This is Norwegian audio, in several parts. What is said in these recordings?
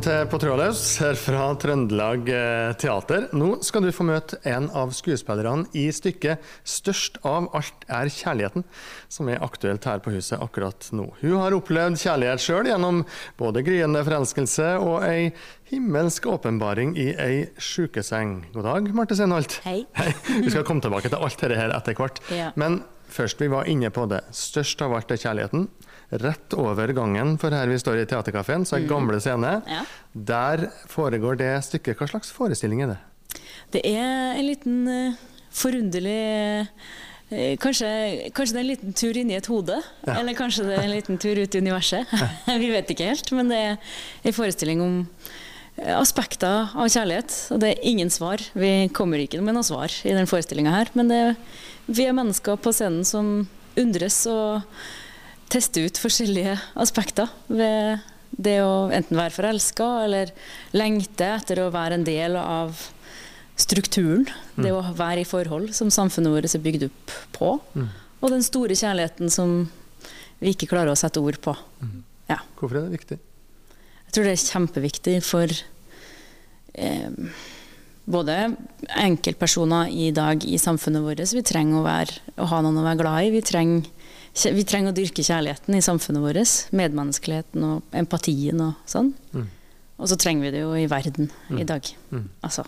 Velkommen til På trådløs her fra Trøndelag eh, Teater. Nå skal du få møte en av skuespillerne i stykket 'Størst av alt er kjærligheten', som er aktuelt her på huset akkurat nå. Hun har opplevd kjærlighet sjøl gjennom både gryende forelskelse og ei himmelsk åpenbaring i ei sjukeseng. God dag, Marte Seinholt. Hei. Hei. Vi skal komme tilbake til alt dette her etter hvert. Ja. Men først, vi var inne på det. Størst av alt er kjærligheten. Rett over gangen for her vi står i Theatercaféen, så er gamle scene. Ja. Der foregår det stykket. Hva slags forestilling er det? Det er en liten eh, forunderlig eh, Kanskje, kanskje det er en liten tur inn i et hode? Eller kanskje det er en liten tur ut i universet? Vi vet ikke helt. Men det er en forestilling om eh, aspekter av kjærlighet. Og det er ingen svar. Vi kommer ikke med noe svar i den forestillinga her. Men det, vi er mennesker på scenen som undres og tester ut forskjellige aspekter ved det å enten være forelska eller lengte etter å være en del av strukturen. Det å være i forhold som samfunnet vårt er bygd opp på. Og den store kjærligheten som vi ikke klarer å sette ord på. Ja. Hvorfor er det viktig? Jeg tror det er kjempeviktig for eh, både enkeltpersoner i dag i samfunnet vårt. Vi trenger å, være, å ha noen å være glad i. Vi trenger, vi trenger å dyrke kjærligheten i samfunnet vårt. Medmenneskeligheten og empatien og sånn. Og så trenger vi det jo i verden i dag. Altså.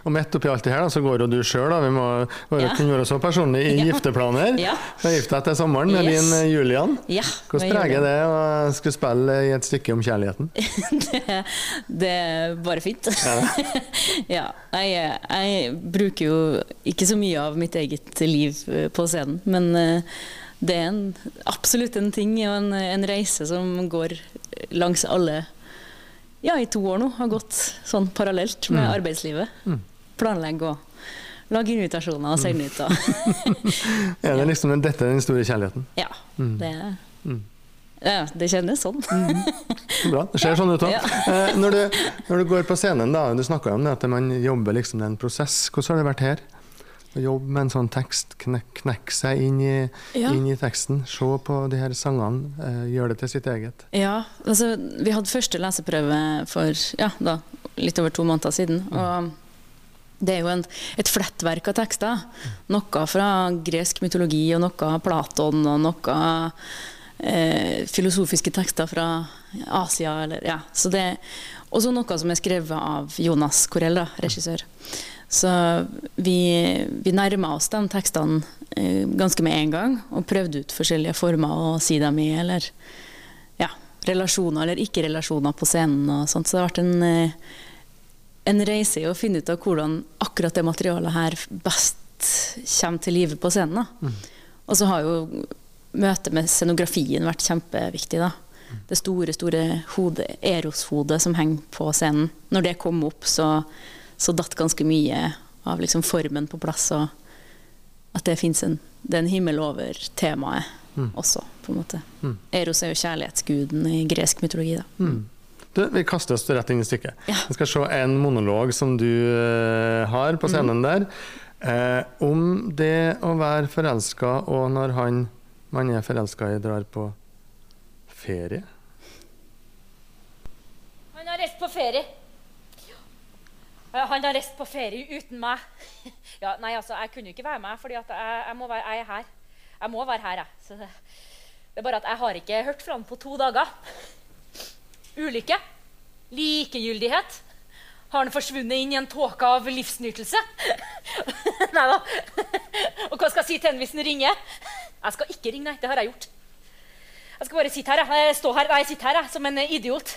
Og midt oppi alt det her, da, så går jo du sjøl, Vi må være, Ja. kunne være så personlig i Ja. gifteplaner. Ja. Du gifta deg til sommeren med Yes. din eh, Julian. Ja, Hvordan preger det å skulle spille i et stykke om kjærligheten? det, det er bare fint. ja, jeg, jeg bruker jo ikke så mye av mitt eget liv eh, på scenen, men eh, det er en, absolutt en ting og en, en reise som går langs alle Ja, i to år nå har gått sånn parallelt med arbeidslivet. Planlegge og lage invitasjoner og sende ut. Og, Er det liksom den- dette er den store kjærligheten? ja, det, ja, det kjennes sånn. Så Bra, det ser sånn ut òg. Ja. Eh, når, du, når du går på scenen, da, du snakka om det at man jobber liksom med en prosess. Hvordan har det vært her? Jobbe med en sånn tekst, knek, knekke seg inn i, Ja. inn i teksten. Se på de her sangene, eh, gjøre det til sitt eget. Ja, altså vi hadde første leseprøve for ja, da, litt over to måneder siden. Og det er jo en, et flettverk av tekster. Noe fra gresk mytologi, og noe av Platon, og noe eh, filosofiske tekster fra Asia. Eller, ja. så det, og så noe som er skrevet av Jonas Corell, regissør. Så vi, vi nærma oss de tekstene eh, ganske med en gang, og prøvde ut forskjellige former å si dem i, eller ja, relasjoner eller ikke-relasjoner på scenen. og sånt. Så det har vært en, eh, en reise i å finne ut av hvordan akkurat det materialet her best kommer til live på scenen. Da. Og så har jo møtet med scenografien vært kjempeviktig. da. Det store, store hodet, Eros-hodet som henger på scenen. Når det kom opp, så, så datt ganske mye av liksom formen på plass. og at det fins en, det er en himmel over temaet også, på en måte. Eros er jo kjærlighetsguden i gresk mytologi. da. Du, vi kaster oss rett inn i stykket. Ja. Vi skal se en monolog som du eh, har på scenen der. Eh, om det å være forelska, og når han man er forelska i, drar på ferie. Han har reist på ferie. Ja, Han har reist på ferie uten meg. Ja, nei, altså, Jeg kunne ikke være med, for jeg, jeg, må være, jeg er her. Jeg må være her, jeg. Det, det er bare at jeg har ikke hørt fra han på to dager. Ulykke. Likegyldighet. Har han forsvunnet inn i en tåke av livsnytelse? nei da. Og hva skal jeg si til han hvis han ringer? Jeg skal ikke ringe, nei. Det har jeg gjort. Jeg skal bare sitte her, jeg. Stå her, nei, jeg sitter her jeg, som en idiot.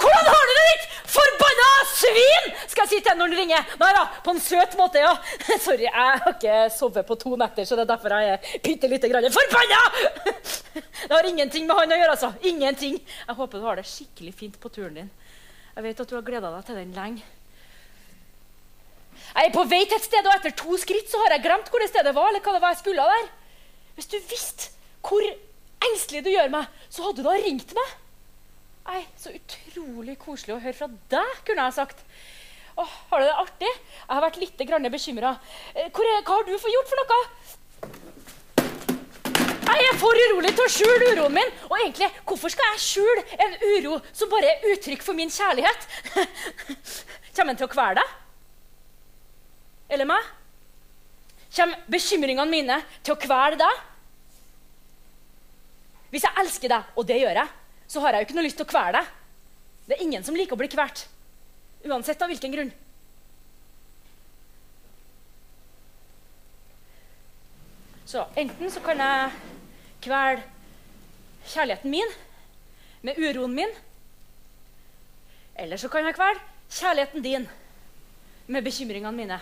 Hvordan har du det, ditt forbanna svin? Skal jeg si til henne når han ringer. Nei da, på en søt måte, ja. Sorry, jeg har ikke sovet på to netter, så det er derfor jeg er bitte lite grann forbanna! Det har ingenting med han å gjøre, altså. Ingenting. Jeg håper du har det skikkelig fint på turen din. Jeg vet at du har gleda deg til den lenge. Jeg er på vei til et sted, og etter to skritt så har jeg glemt hvor det stedet var. eller hva det var jeg skulle der. Hvis du visste hvor engstelig du gjør meg, så hadde du da ringt meg. Nei, Så utrolig koselig å høre fra deg, kunne jeg sagt. Åh, har du det artig? Jeg har vært litt bekymra. Hva har du fått gjort for noe? Jeg er for urolig til å skjule uroen min. Og egentlig, hvorfor skal jeg skjule en uro som bare er uttrykk for min kjærlighet? Kommer den til å kvele deg? Eller meg? Kommer bekymringene mine til å kvele deg? Hvis jeg elsker deg, og det gjør jeg, så har jeg jo ikke noe lyst til å kvele deg. Det er ingen som liker å bli kvalt. Uansett av hvilken grunn. Så enten så kan jeg kvele kjærligheten min med uroen min. Eller så kan jeg kvele kjærligheten din med bekymringene mine.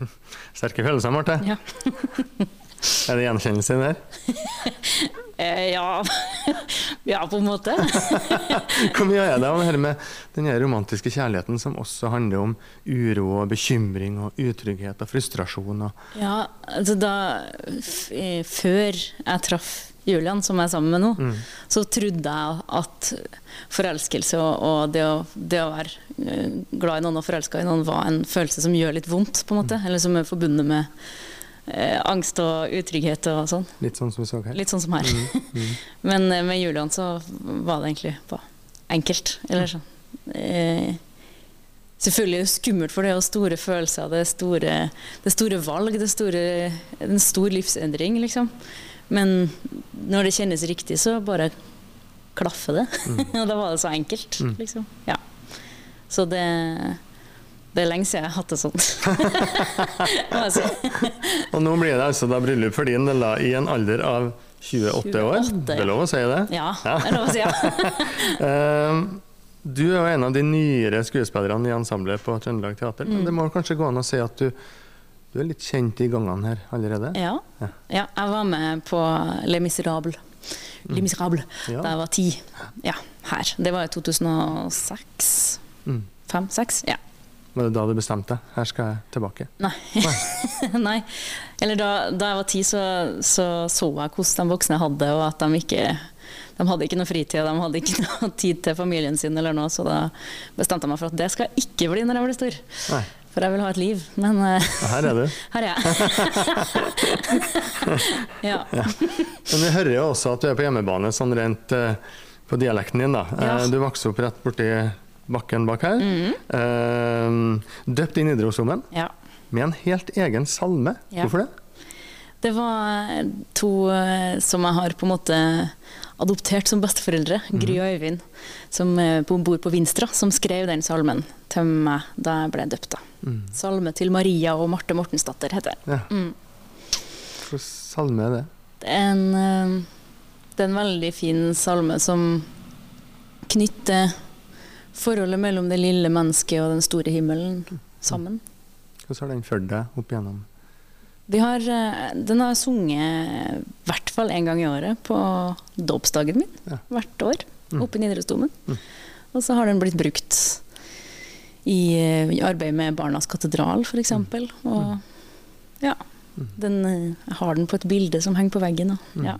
Sterke følelser, Marte. Ja. Er det gjenkjennelse der? Eh, ja. ja, på en måte. Hvor mye er det av dette med den romantiske kjærligheten som også handler om uro og bekymring og utrygghet og frustrasjon? Og Ja, altså da Før jeg traff Julian, som jeg er sammen med nå, Mm. så trodde jeg at forelskelse og, og det, å, det å være eh, glad i noen og forelska i noen var en følelse som gjør litt vondt, på en måte. Eller som er forbundet med eh, angst og utrygghet og sånn. litt sånn som vi så her. Litt sånn som her. Mm, Men eh, med Julian så var det egentlig bare enkelt. Eller sånn. Eh, selvfølgelig er det skummelt, for det er jo store følelser. Det er store, det er store valg. Det er store, en stor livsendring, liksom. Men når det kjennes riktig, så bare klaffer det. Og da var det så enkelt, Mm. liksom. Ja. Så det det er lenge siden jeg har hatt det sånn. Og nå blir det altså da bryllup for din del da, i en alder av 28 år. Det er lov å si det? Ja, det er lov å si. Ja. Eh, du er jo en av de nyere skuespillerne i ensemblet på Trøndelag Teater. Men Mm. det må kanskje gå an å si at du, du er litt kjent i gangene her allerede? Ja. Ja. ja, jeg var med på Les Miserables. Le Miserable Ja. da jeg var ti. Ja, her. Det var i 2006. Mm. Fem? Seks? Ja. Var det da du bestemte deg? Her skal jeg tilbake. Nei. Nei. Eller da, da jeg var ti, så, så så jeg hvordan de voksne hadde og at de ikke de hadde ikke noe fritid, og de hadde ikke noe tid til familien sin, eller noe, så da bestemte jeg meg for at det skal jeg ikke bli når jeg blir stor. Nei, For jeg vil ha et liv. Men uh, her er du. her er jeg. ja. Men vi hører jo også at du er på hjemmebane, sånn rent uh, på dialekten din. da. Ja. Eh, du vokste opp rett borti bakken bak her. Mm. Døpt i Nidarosdomen ja. med en helt egen salme. Ja. Hvorfor det? Det var to eh, som jeg har på en måte adoptert som besteforeldre, Gry og Øyvind, som eh, bor på Vinstra, som skrev den salmen til meg da jeg ble døpt. da. Mm. Salme til Maria og Marte Mortensdatter heter den. Ja. Mm. Hvilken salme er det? Det er en, det er en veldig fin salme som knytter forholdet mellom det lille mennesket og den store himmelen sammen. Hvordan har den fulgt deg opp igjennom? Vi har, eh, den har jeg sunget i hvert fall én gang i året på dåpsdagen min. Ja. Hvert år. Mm. Oppe i Nidarosdomen. Mm. Og så har den blitt brukt i, eh, i arbeid med Barnas katedral, f.eks. Mm. Og ja. Den, eh, jeg har den på et bilde som henger på veggen. Og, Mm. ja.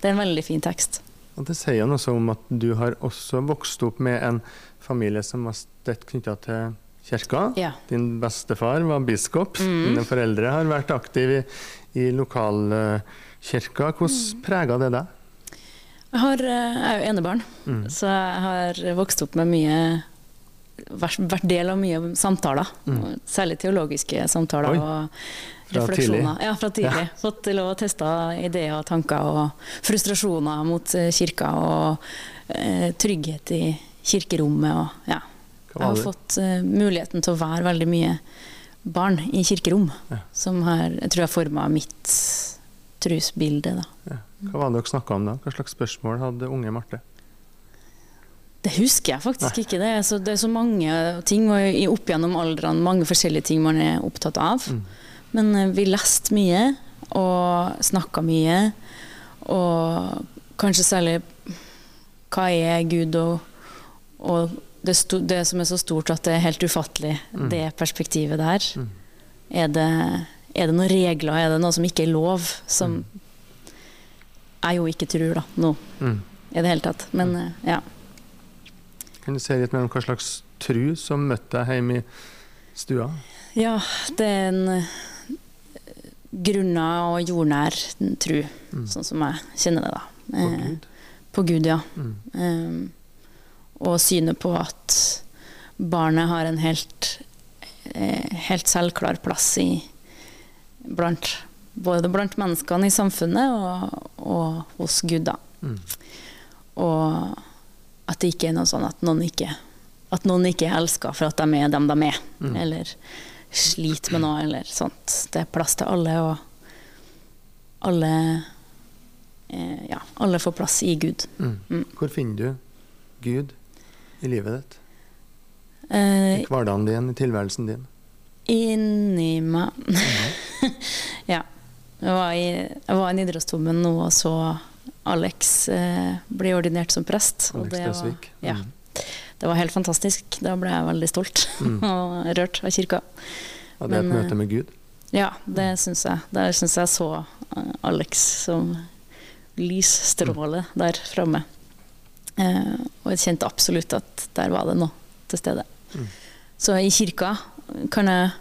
Det er en veldig fin tekst. Og Det sier noe om at du har også vokst opp med en familie som var støtt knytta til kirka. Ja. Din bestefar var biskop. Mm. Dine foreldre har vært aktive i, i lokalkirka. Hvordan prega det deg? Jeg, har, eh, jeg er jo enebarn, Mm. så jeg har vokst opp med mye vært del av mye samtaler. Mm. Særlig teologiske samtaler Oi. og Fra refleksjoner. Ja, fra tidlig. Fått til å teste ideer og tanker og frustrasjoner mot eh, kirka og eh, trygghet i kirkerommet. Og, ja. Jeg har fått eh, muligheten til å være veldig mye barn i kirkerom, Ja. som har, jeg tror har forma mitt trusbilde. Da. Ja. Hva var det dere snakka om da? Hva slags spørsmål hadde unge Marte? Det husker jeg faktisk ikke. Det er, så, det er så mange ting, og opp gjennom aldrene mange forskjellige ting man er opptatt av. Mm. Men eh, vi leste mye, og snakka mye. Og kanskje særlig hva er Gud, og, og det, sto, det som er så stort at det er helt ufattelig, Mm. det perspektivet der. Mm. Er, det, er det noen regler, er det noe som ikke er lov, som jeg jo ikke tror da, nå Mm. i det hele tatt. Men eh, ja. Kan du si litt mer om hva slags tru som møtte deg hjemme i stua? Ja, det er en grunna og jordnær tru, sånn som jeg kjenner det, da. På Eh, Gud. På Gud, ja. Mm. Og synet på at barnet har en helt, eh, helt selvklar plass i blant, både blant menneskene i samfunnet og, og hos Gud, da. Mm. Og at det ikke er noe sånn at noen ikke At noen ikke er elska for at de er dem de er, Mm. eller sliter med noe, eller sånt. Det er plass til alle, og alle eh, Ja, alle får plass i Gud. Mm. Mm. Hvor finner du Gud i livet ditt? Eh, I hverdagen din, i tilværelsen din? Inni meg Ja. Jeg var, i, jeg var i Nidarosdomen nå og så Alex eh, bli ordinert som prest. og Alex det var- Ja, Mm. Det var helt fantastisk. Da ble jeg veldig stolt Mm. og rørt av kirka. Og det er et eh, møte med Gud? Ja, det syns jeg. Der syns jeg så eh, Alex som lysstråle der framme. Eh, og jeg kjente absolutt at der var det noe til stede. Mm. Så i kirka kan jeg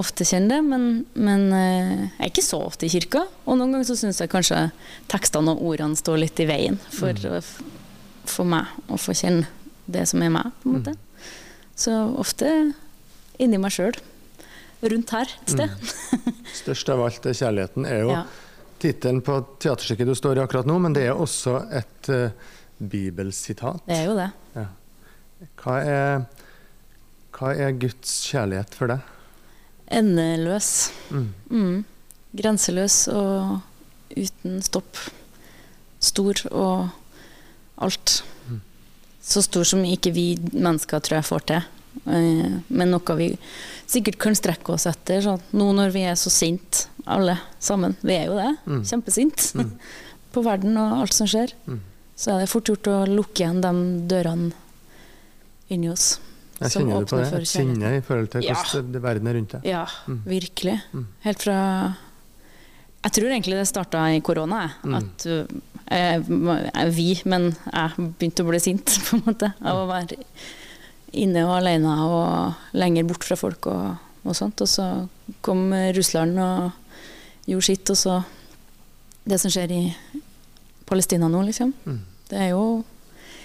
ofte kjenne det, men, men eh, jeg er ikke så ofte i kirka. Og noen ganger så syns jeg kanskje tekstene og ordene står litt i veien for, Mm. for meg å få kjenne det som er meg, på en måte. Mm. Så ofte inni meg sjøl. Rundt her et sted. Størst av alt er kjærligheten, er jo Ja. tittelen på teaterstykket du står i akkurat nå, men det er også et uh, bibelsitat. Det er jo det. Hva er, hva er Guds kjærlighet for deg? Endeløs. Mm. Mm. Grenseløs og uten stopp. Stor og alt. Så stor som ikke vi mennesker tror jeg får til. Eh, Men noe vi sikkert kan strekke oss etter. Sånn. Nå når vi er så sinte, alle sammen. Vi er jo det. Mm. Kjempesinte Mm. på verden og alt som skjer. Mm. Så er det fort gjort å lukke igjen de dørene inni oss. Jeg som kjenner du på det? Et sinne i forhold til hvordan verden er rundt deg? Ja, Mm. virkelig. Mm. Helt fra Jeg tror egentlig det starta i korona. Mm. At uh, jeg, jeg, vi, men jeg begynte å bli sint, på en måte. Av å være inne og alene og lenger bort fra folk og, og sånt. Og så kom Russland og gjorde sitt, og så Det som skjer i Palestina nå, liksom. Mm. Det er jo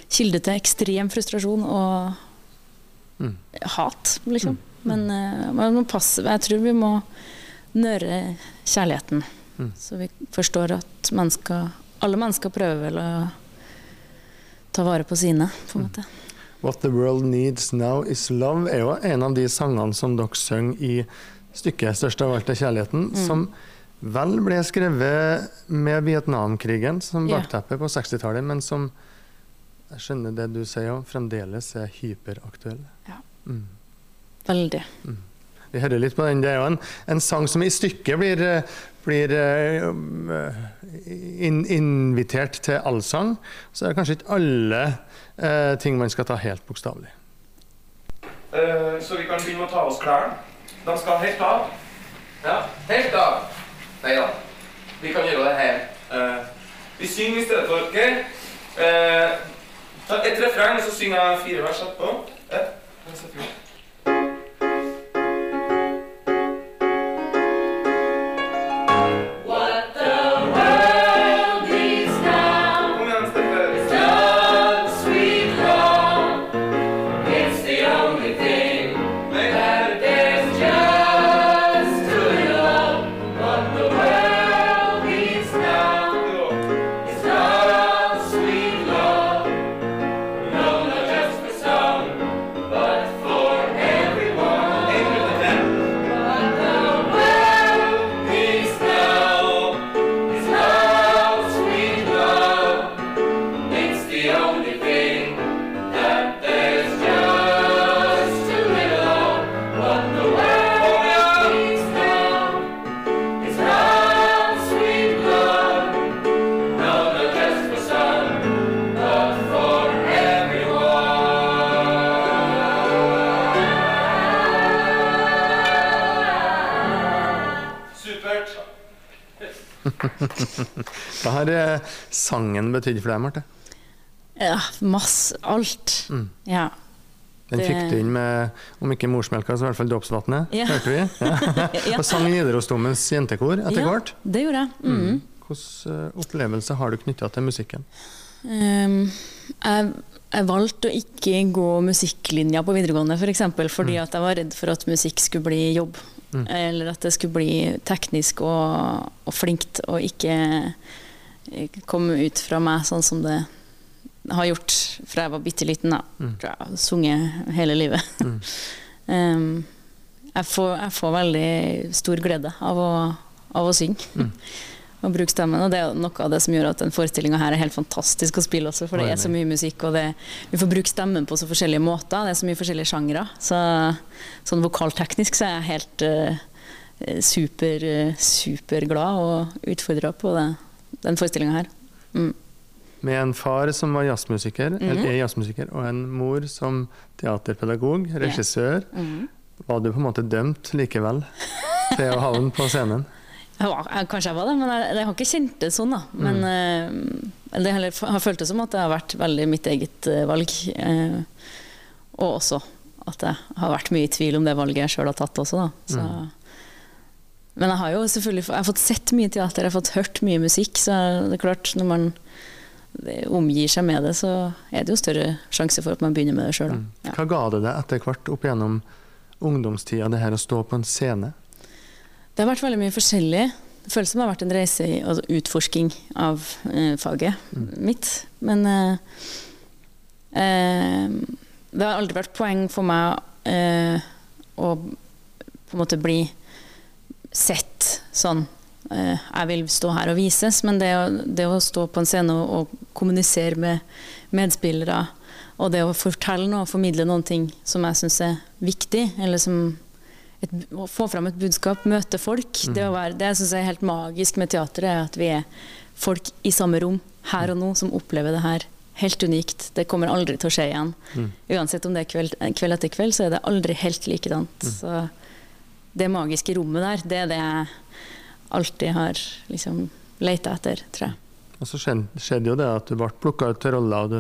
kilde til ekstrem frustrasjon og Mm. hat, liksom. Mm. Men eh, man må passe Jeg tror vi må nøre kjærligheten. Mm. Så vi forstår at mennesker Alle mennesker prøver vel å ta vare på sine, på en Mm. måte. What the world needs now is love er jo en av de sangene som dere synger i stykket 'Størst av alt er kjærligheten', Mm. som vel ble skrevet med Vietnamkrigen som bakteppe yeah. på 60-tallet, men som jeg skjønner det du sier, jo, fremdeles er hyperaktuell. Ja. Mm. Veldig. Vi hører litt på den. Det er jo en, en sang som i stykket blir, eh, blir eh, in, invitert til allsang. Så er det kanskje ikke alle eh, ting man skal ta helt bokstavelig. Uh, så vi kan begynne med å ta av oss klærne. De skal helt av. Ja, helt av. Nei da. Vi kan gjøre det her. Uh, vi synger i stedet for dere. Okay? ta et refreng, så synger jeg fire vers etterpå. Et. Har eh, sangen betydd for deg, Marte? Ja, masse Alt. Mm. Ja. Den fikk du inn med, om ikke morsmelka, så i hvert fall dråpsvannet, Ja. hørte vi. Ja. Ja. Og sang Nidarosdomens jentekor etter Ja. hvert. Det gjorde jeg. Mm. Hvilke Hvilken opplevelser har du knytta til musikken? Um, jeg, jeg valgte å ikke gå musikklinja på videregående, f.eks. For eksempel, fordi at jeg var redd for at musikk skulle bli jobb. Eller at det skulle bli teknisk og, og flinkt, og ikke eh, komme ut fra meg sånn som det har gjort fra jeg var bitte liten. Da. Tror jeg har sunget hele livet. um, jeg, får, jeg får veldig stor glede av å, av å synge. og bruke stemmen. Og det er noe av det som gjør at den forestillinga her er helt fantastisk å spille også, for det er så mye musikk, og det, vi får bruke stemmen på så forskjellige måter. Det er så mye forskjellige sjangre. Så sånn vokalteknisk så er jeg helt uh, super, uh, superglad og utfordra på det, den forestillinga her. Mm. Med en far som var jazzmusiker, Mhm. eller er jazzmusiker, og en mor som teaterpedagog, regissør, Mhm. var du på en måte dømt likevel til å havne på scenen? Jeg var, jeg, kanskje jeg var det, men jeg, jeg har ikke kjent det sånn. da. Men eh, det heller, har føltes som at det har vært veldig mitt eget eh, valg. eh, og også at jeg har vært mye i tvil om det valget jeg sjøl har tatt også. da. Så, Men jeg har jo selvfølgelig jeg har fått sett mye teater, jeg har fått hørt mye musikk. Så det er klart, når man omgir seg med det, så er det jo større sjanse for at man begynner med det sjøl. Ja. Hva ga det deg etter hvert opp gjennom ungdomstida, det her å stå på en scene? Det har vært veldig mye forskjellig. Det føles som det har vært en reise i altså utforsking av eh, faget mitt. Men eh, eh, det har aldri vært poeng for meg eh, å på en måte bli sett sånn eh, Jeg vil stå her og vises, men det å, det å stå på en scene og, og kommunisere med medspillere, og det å fortelle noe og formidle noen ting som jeg syns er viktig, eller som et, å få fram et budskap, møte folk. Det, å være, det syns jeg er helt magisk med teatret, er at vi er folk i samme rom her og nå som opplever det her. Helt unikt. Det kommer aldri til å skje igjen. Uansett om det er kveld, kveld etter kveld, så er det aldri helt likedant. Så det magiske rommet der, det er det jeg alltid har liksom leita etter, tror jeg. Og så skjedde, skjedde jo det at du ble plukka ut til rolla, og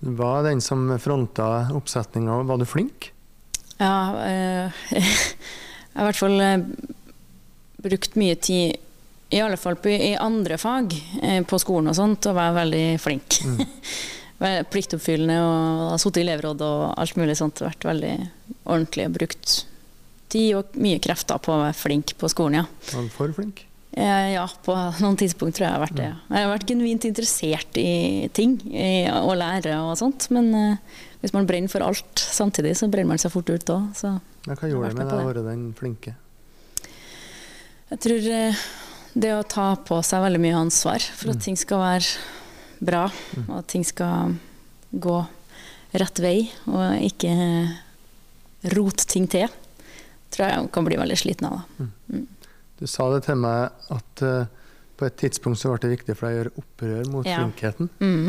du var den som fronta oppsetninga. Var du flink? Ja, øh, jeg har i hvert fall eh, brukt mye tid, i alle fall på, i andre fag eh, på skolen og sånt, og være veldig flink. Mm. Pliktoppfyllende og har sittet i elevråd og alt mulig sånt. Vært veldig ordentlig og brukt tid og mye krefter på å være flink på skolen, ja. Var du for flink? Eh, Ja, på noen tidspunkt tror jeg jeg har vært det. ja. Jeg har vært genuint interessert i ting, i å lære og sånt. Men eh, hvis man brenner for alt samtidig, så brenner man seg fort ut òg. Ja, hva gjorde det med deg å være den flinke? jeg tror eh, det å ta på seg veldig mye ansvar for at ting skal være bra, og at ting skal gå rett vei, og ikke rote ting til, tror jeg kan bli veldig sliten av. Mm. Du sa det til meg at uh, på et tidspunkt så ble det viktig for deg å gjøre opprør mot Ja. flinkheten. Mm.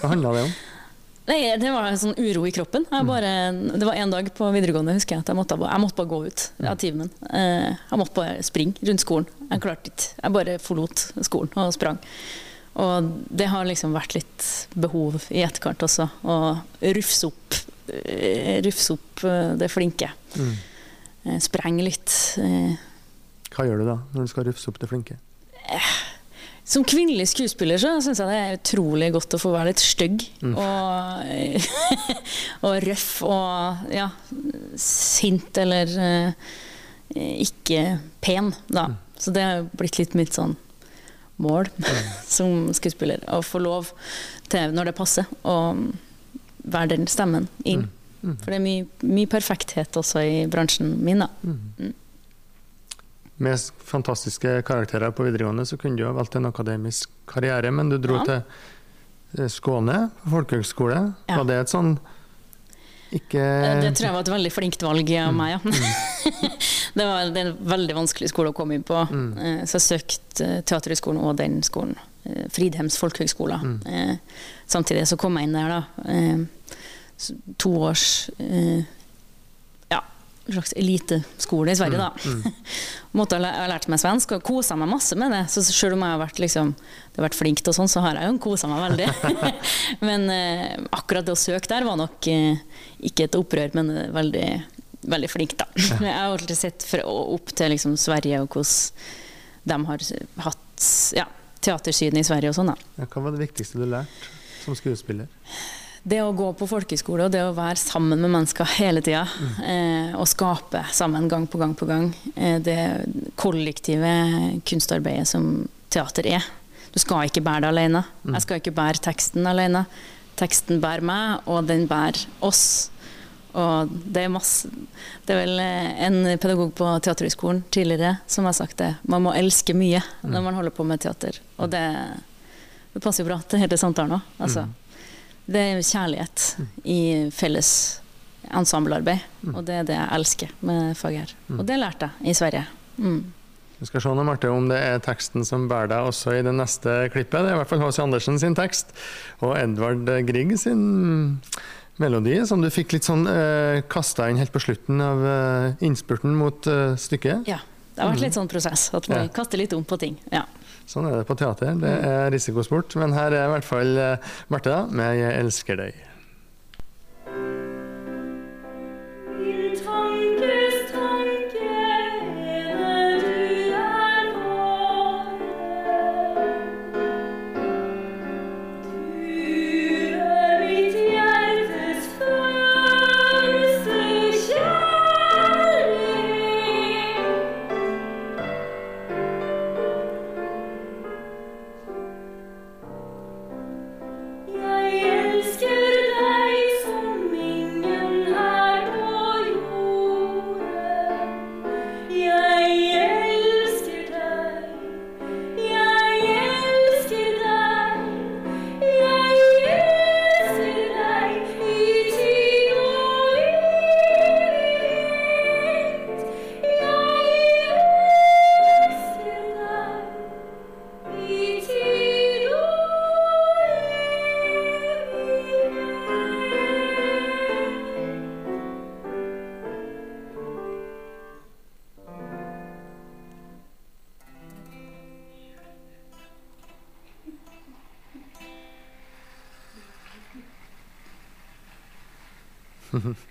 Hva handla det om? Nei, det var en sånn uro i kroppen. Jeg bare, det var en dag på videregående husker jeg at jeg måtte, jeg måtte bare gå ut av timen. min. Jeg måtte bare springe rundt skolen. Jeg klarte ikke. Jeg bare forlot skolen og sprang. Og det har liksom vært litt behov i etterkant også, å rufse opp, eh, rufse opp eh, det flinke. Eh, Sprenge litt. eh, Hva gjør du da, når du skal rufse opp det flinke? Som kvinnelig skuespiller så syns jeg det er utrolig godt å få være litt stygg. Og, og røff og ja, sint eller eh, ikke pen, da. Så det har blitt litt mitt sånn mål som skuespiller. Å få lov til, når det passer, å være den stemmen inn. For det er mye, mye perfekthet også i bransjen min, da. Med fantastiske karakterer på videregående så kunne du ha valgt en akademisk karriere, men du dro Ja. til eh, Skåne folkehøgskole. Ja. Var det et sånn ikke Eh, Det tror jeg var et veldig flinkt valg av meg, ja. det var det er en veldig vanskelig skole å komme inn på. Mm. Så jeg søkte eh, Teaterhøgskolen og den skolen. eh, Fridhems folkehøgskole. Mm. Samtidig så kom jeg inn der, da. To års eh, ja, slags eliteskole i Sverige, da. Måtte ha læ- jeg har lært meg svensk og kosa meg masse med det. Så selv om jeg har vært, liksom, det har vært flink til sånn, så har jeg jo kosa meg veldig. men eh, akkurat det å søke der var nok eh, ikke et opprør, men eh, veldig, veldig flink, da. Jeg har alltid sett fra, opp til liksom, Sverige og hvordan de har hatt ja, teatersyden i Sverige og sånn, da. Ja, hva var det viktigste du lærte som skuespiller? Det å gå på folkeskole og det å være sammen med mennesker hele tida, eh, og skape sammen gang på gang på gang, eh, det kollektive kunstarbeidet som teater er. Du skal ikke bære det alene. Jeg skal ikke bære teksten alene. Teksten bærer meg, og den bærer oss. Og det er masse Det er vel eh, en pedagog på Teaterhøgskolen tidligere som har sagt det. Man må elske mye når man holder på med teater. Og det, det passer jo bra til hele samtalen òg. Altså. Det er kjærlighet kjærlighet i felles ensemblearbeid. Og det er det jeg elsker med faget her. Og det lærte jeg i Sverige. Mm. Vi skal se nå, Marte, om det er teksten som bærer deg også i det neste klippet. Det er i hvert fall H.C. Andersen sin tekst, og Edvard Grieg sin melodi, som du fikk litt sånn eh, kasta inn helt på slutten av eh, innspurten mot eh, stykket. Ja. Det har vært litt sånn prosess, at man Ja. kaster litt om på ting. Ja. Sånn er det på teater. Det er risikosport. Men her er i hvert fall eh, Marte med 'Jeg elsker deg'.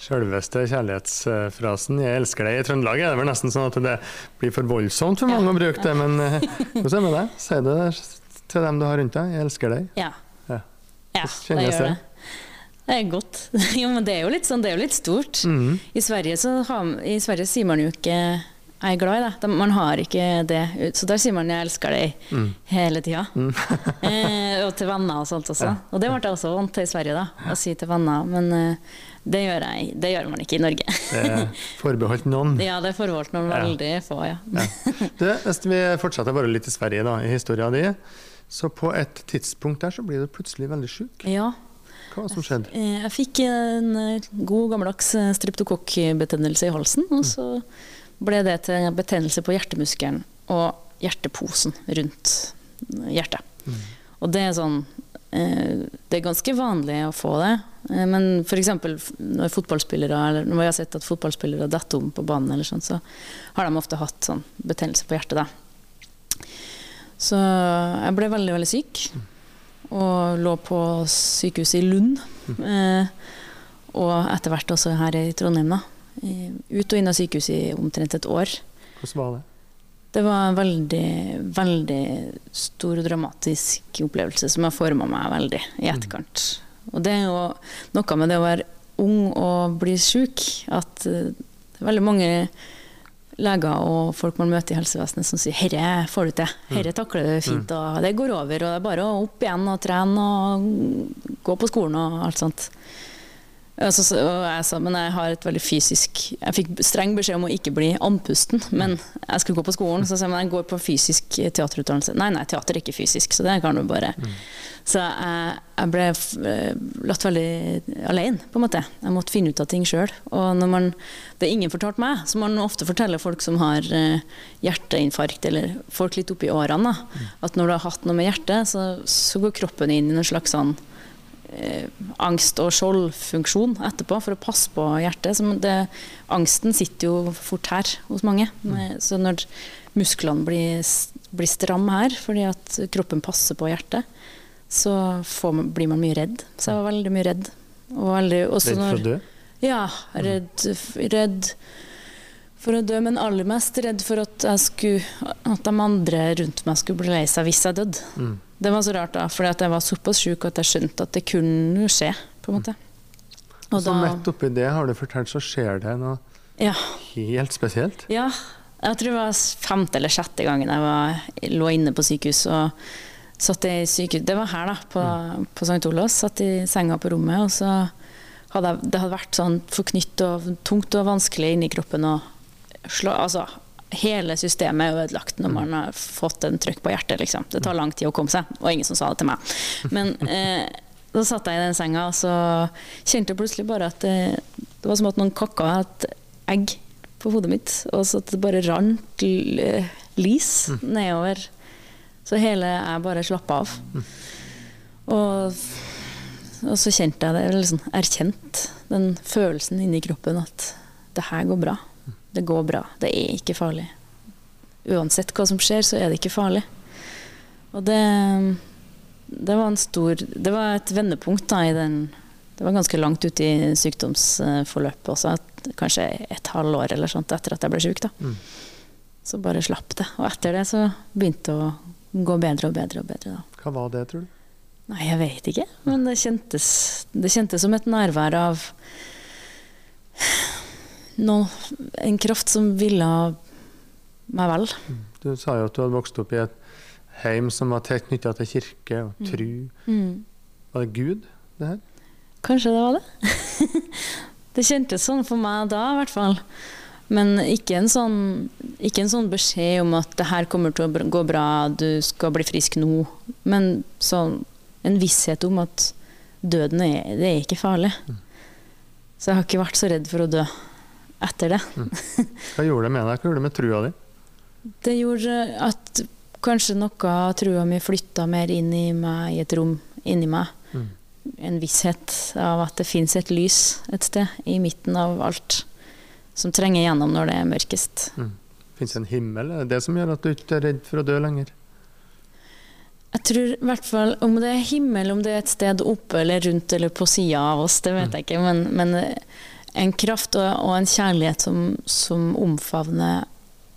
Selveste kjærlighetsfrasen 'Jeg elsker deg' i Trøndelag er det vel nesten sånn at det blir for voldsomt for mange å bruke det. Men eh, hvordan er det med deg? Si det til dem du har rundt deg. 'Jeg elsker deg'. Ja. Ja. ja det gjør det? det. Er godt. Jo, men det er jo litt sånn, det er jo litt stort. Mhm. I, Sverige så har, I Sverige sier man jo ikke 'jeg er glad i det. De- Man har ikke det. Så der sier man 'jeg elsker deg' Mm. hele tida. eh, og til venner og sånt også. Og det ble jeg også vant til i Sverige, da, å si til venner. Men eh, det, gjør jeg, det gjør man ikke i Norge. Det er forbeholdt noen. ja, det er forbeholdt noen Ja. veldig få, ja. Du, hvis vi fortsetter bare litt i Sverige, da, i historien din, så på et tidspunkt der så blir du plutselig veldig sjuk. ja. Hva som skjedde? Jeg, Jeg fikk en eh, god gammeldags eh, streptokokkbetennelse i halsen, og så ble det til en betennelse på hjertemuskelen og hjerteposen rundt hjertet. Og det er sånn eh, Det er ganske vanlig å få det, eh, men f.eks. når fotballspillere eller når vi har sett at fotballspillere detter om på banen, eller sånn, så har de ofte hatt sånn betennelse på hjertet. da. Så jeg ble veldig, veldig syk. Og lå på sykehuset i Lund. Eh, og etter hvert også her i Trondheim. da. Ut og inn av sykehuset i omtrent et år. Hvordan var det? Det var en veldig, veldig stor og dramatisk opplevelse som har forma meg veldig i etterkant. Og det er jo noe med det å være ung og bli sjuk, at eh, det er veldig mange leger og folk man møter i helsevesenet som sier 'herre får du til', 'herre takler du fint', og 'det går over', og det er bare å opp igjen og trene og gå på skolen og alt sånt. Og så- og jeg sa men jeg har et veldig fysisk Jeg fikk streng beskjed om å ikke bli andpusten, men jeg skulle gå på skolen. Så sa jeg men jeg går på fysisk teaterutdannelse. Nei, nei, teater er ikke fysisk, så det kan du bare. Så jeg, jeg ble eh, latt veldig alene, på en måte. Jeg måtte finne ut av ting sjøl. Og man, det er ingen fortalt meg, så man ofte forteller folk som har eh, hjerteinfarkt, eller folk litt oppi årene, da, at når du har hatt noe med hjertet, så, så går kroppen inn i noen slags sånn angst- og skjoldfunksjon etterpå for å passe på hjertet. Så det, angsten sitter jo fort her hos mange. Men- Så når musklene blir, blir stramme her fordi at kroppen passer på hjertet, så får man, blir man mye redd. Så jeg var veldig mye redd. Og veldig, også Redd for å dø? ja, redd, redd for å dø, men aller mest redd for at, jeg skulle, at de andre rundt meg skulle bli lei seg hvis jeg døde. Mm. Det var så rart, da, fordi jeg var såpass sjuk at jeg skjønte at det kunne skje. på en måte. Og Så da, midt oppi det, har du fortalt, så skjer det noe ja, helt spesielt. ja, jeg tror det var femte eller sjette gangen jeg var, lå inne på sykehus. og satt i sykehus, Det var her, da, på, på St. Olavs. Satt i senga på rommet, og så hadde jeg, det hadde vært sånn forknytt og tungt og vanskelig inni kroppen. og slå, altså, Hele systemet er ødelagt når man har fått en trykk på hjertet. Liksom. Det tar lang tid å komme seg, og ingen som sa det til meg. Men eh, da satt jeg i den senga, og så kjente jeg plutselig bare at det, det var som at noen kakka et egg på hodet mitt, og så at det bare rant lys lis nedover. Så hele jeg bare slappa av. Og, og så kjente jeg det, eller liksom erkjent den følelsen inni kroppen at det her går bra. Det går bra. Det er ikke farlig. Uansett hva som skjer, så er det ikke farlig. Og det, det var en stor Det var et vendepunkt da i den Det var ganske langt ute i sykdomsforløpet også, at, kanskje et halvår eller sånt etter at jeg ble syk. da. Mm. Så bare slapp det. Og etter det så begynte det å gå bedre og bedre og bedre. da. Hva var det, tror du? Nei, jeg vet ikke. Men det kjentes, det kjentes som et nærvær av noe, en kraft som ville meg vel. Du sa jo at du hadde vokst opp i et heim som var tett knytta til kirke og tru. Mm. Var det Gud, det her? Kanskje det var det. det kjentes sånn for meg da, i hvert fall. Men ikke en, sånn, ikke en sånn beskjed om at det her kommer til å gå bra, du skal bli frisk nå. Men sånn, en visshet om at døden er, det er ikke farlig. Så jeg har ikke vært så redd for å dø etter det. Hva gjorde det med deg? Hva gjorde det med trua di? Det gjorde at kanskje noe av trua mi flytta mer inn i meg, i et rom inni meg. Mm. En visshet av at det fins et lys et sted i midten av alt som trenger gjennom når det er mørkest. Fins det en himmel? Er det det som gjør at du ikke er redd for å dø lenger? Jeg tror i hvert fall om det er himmel, om det er et sted oppe eller rundt eller på sida av oss, det vet jeg ikke, men, men en kraft og, og en kjærlighet som, som omfavner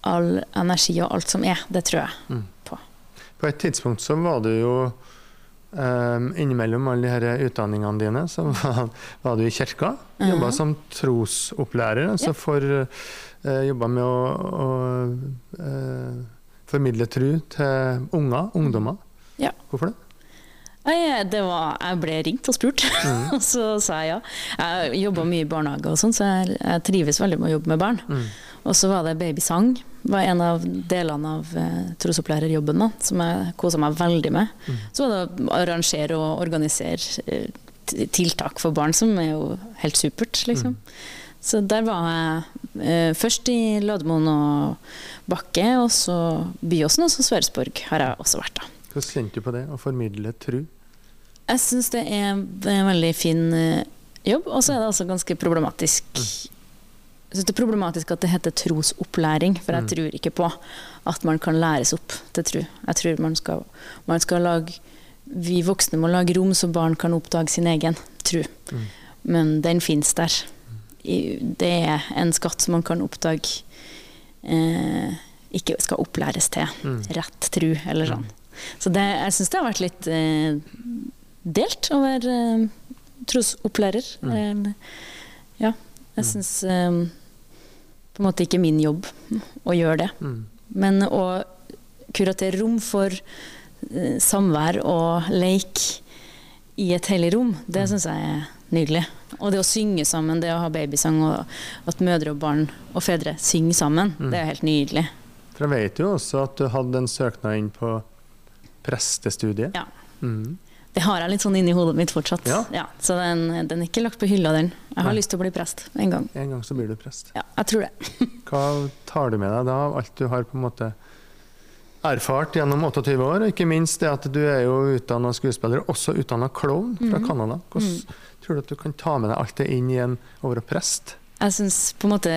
all energi og alt som er, det tror jeg Mm. på. På et tidspunkt så var du jo um, innimellom alle de her utdanningene dine, så var, var du i kirka. Jobba Mhm. som trosopplærer. Altså for uh, Jobba med å, å uh, formidle tru til unger, ungdommer. Ja. Hvorfor det? Det var, jeg ble ringt og spurt, og så sa jeg ja. Jeg jobba mye i barnehage, og sånn, så jeg, jeg trives veldig med å jobbe med barn. Mm. Og så var det babysang, var en av delene av eh, trosopplærerbjobben da, som jeg kosa meg veldig med. Så var det å arrangere og organisere eh, tiltak for barn, som er jo helt supert, liksom. Så der var jeg eh, først i Lademoen og Bakke, og så Byåsen, og så Sverresborg har jeg også vært, da. Hvordan kjente du på det, å formidle tru? Jeg syns det er en veldig fin eh, jobb, og så er det altså ganske problematisk. Jeg synes det er problematisk at det heter trosopplæring, for jeg Mm. tror ikke på at man kan læres opp til tro. Jeg tror man skal, man skal lage Vi voksne må lage rom så barn kan oppdage sin egen tro. Mm. Men den fins der. Det er en skatt som man kan oppdage eh, ikke skal opplæres til. Mm. Rett tro, eller sånn. Så det, jeg syns det har vært litt eh, delt å være eh, trosopplærer. Eh, ja, jeg syns eh, på en måte ikke min jobb å gjøre det. Mm. Men å kuratere rom for eh, samvær og leik i et hellig rom, det syns jeg er nydelig. Og det å synge sammen, det å ha babysang, og at mødre og barn og fedre synger sammen, det er helt nydelig. For jeg vet jo også at du hadde en søknad inn på prestestudiet. Ja. Mm. Det har jeg litt sånn inni hodet mitt fortsatt. Ja. så den, den er ikke lagt på hylla, den. Jeg har Nei. lyst til å bli prest en gang. En gang så blir du prest. Ja, jeg tror det. Hva tar du med deg da av alt du har på en måte erfart gjennom 28 år, og ikke minst det at du er jo utdanna skuespiller, også utdanna klovn fra mm. Canada. Hvordan tror du at du kan ta med deg alt det inn igjen over å prest? Jeg synes på en måte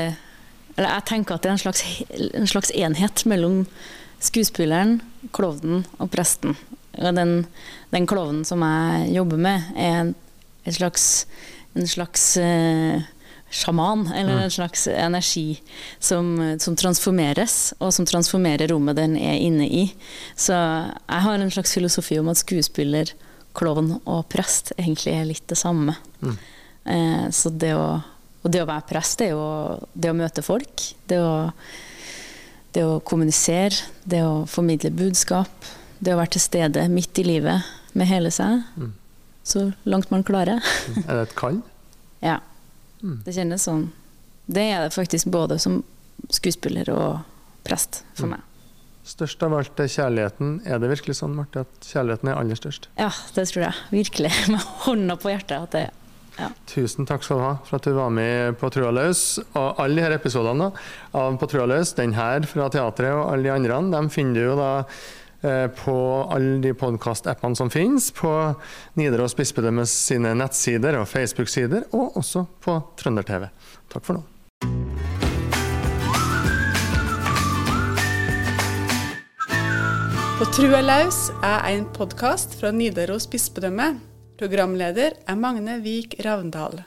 Eller jeg tenker at det er en slags, en slags enhet mellom skuespilleren, klovnen og presten. Og den, den klovnen som jeg jobber med, er en, en slags, en slags eh, sjaman, eller en slags energi som, som transformeres, og som transformerer rommet den er inne i. Så jeg har en slags filosofi om at skuespiller, klovn og prest egentlig er litt det samme. Eh, så det å, og det å være prest, det er jo det å møte folk. Det å, det å kommunisere, det å formidle budskap. Det å være til stede midt i livet med hele seg. Så langt man klarer. Er det et kall? Ja. Det kjennes sånn. Det er det faktisk både som skuespiller og prest for meg. Størst av alt er kjærligheten. Er det virkelig sånn, Marte, at kjærligheten er aller størst? Ja, det tror jeg virkelig. Med hånda på hjertet. At det, ja. Tusen takk skal du ha for at du var med på Trua løs. Og alle disse episodene av På trua løs, den her fra teatret og alle de andre, de finner du jo da eh, på alle de podkastappene som finnes, på Nidaros bispedømmes sine nettsider og Facebook-sider, og også på Trønder-TV. Takk for nå. På Trua laus er en podkast fra Nidaros bispedømme. Programleder er Magne Vik Ravndal.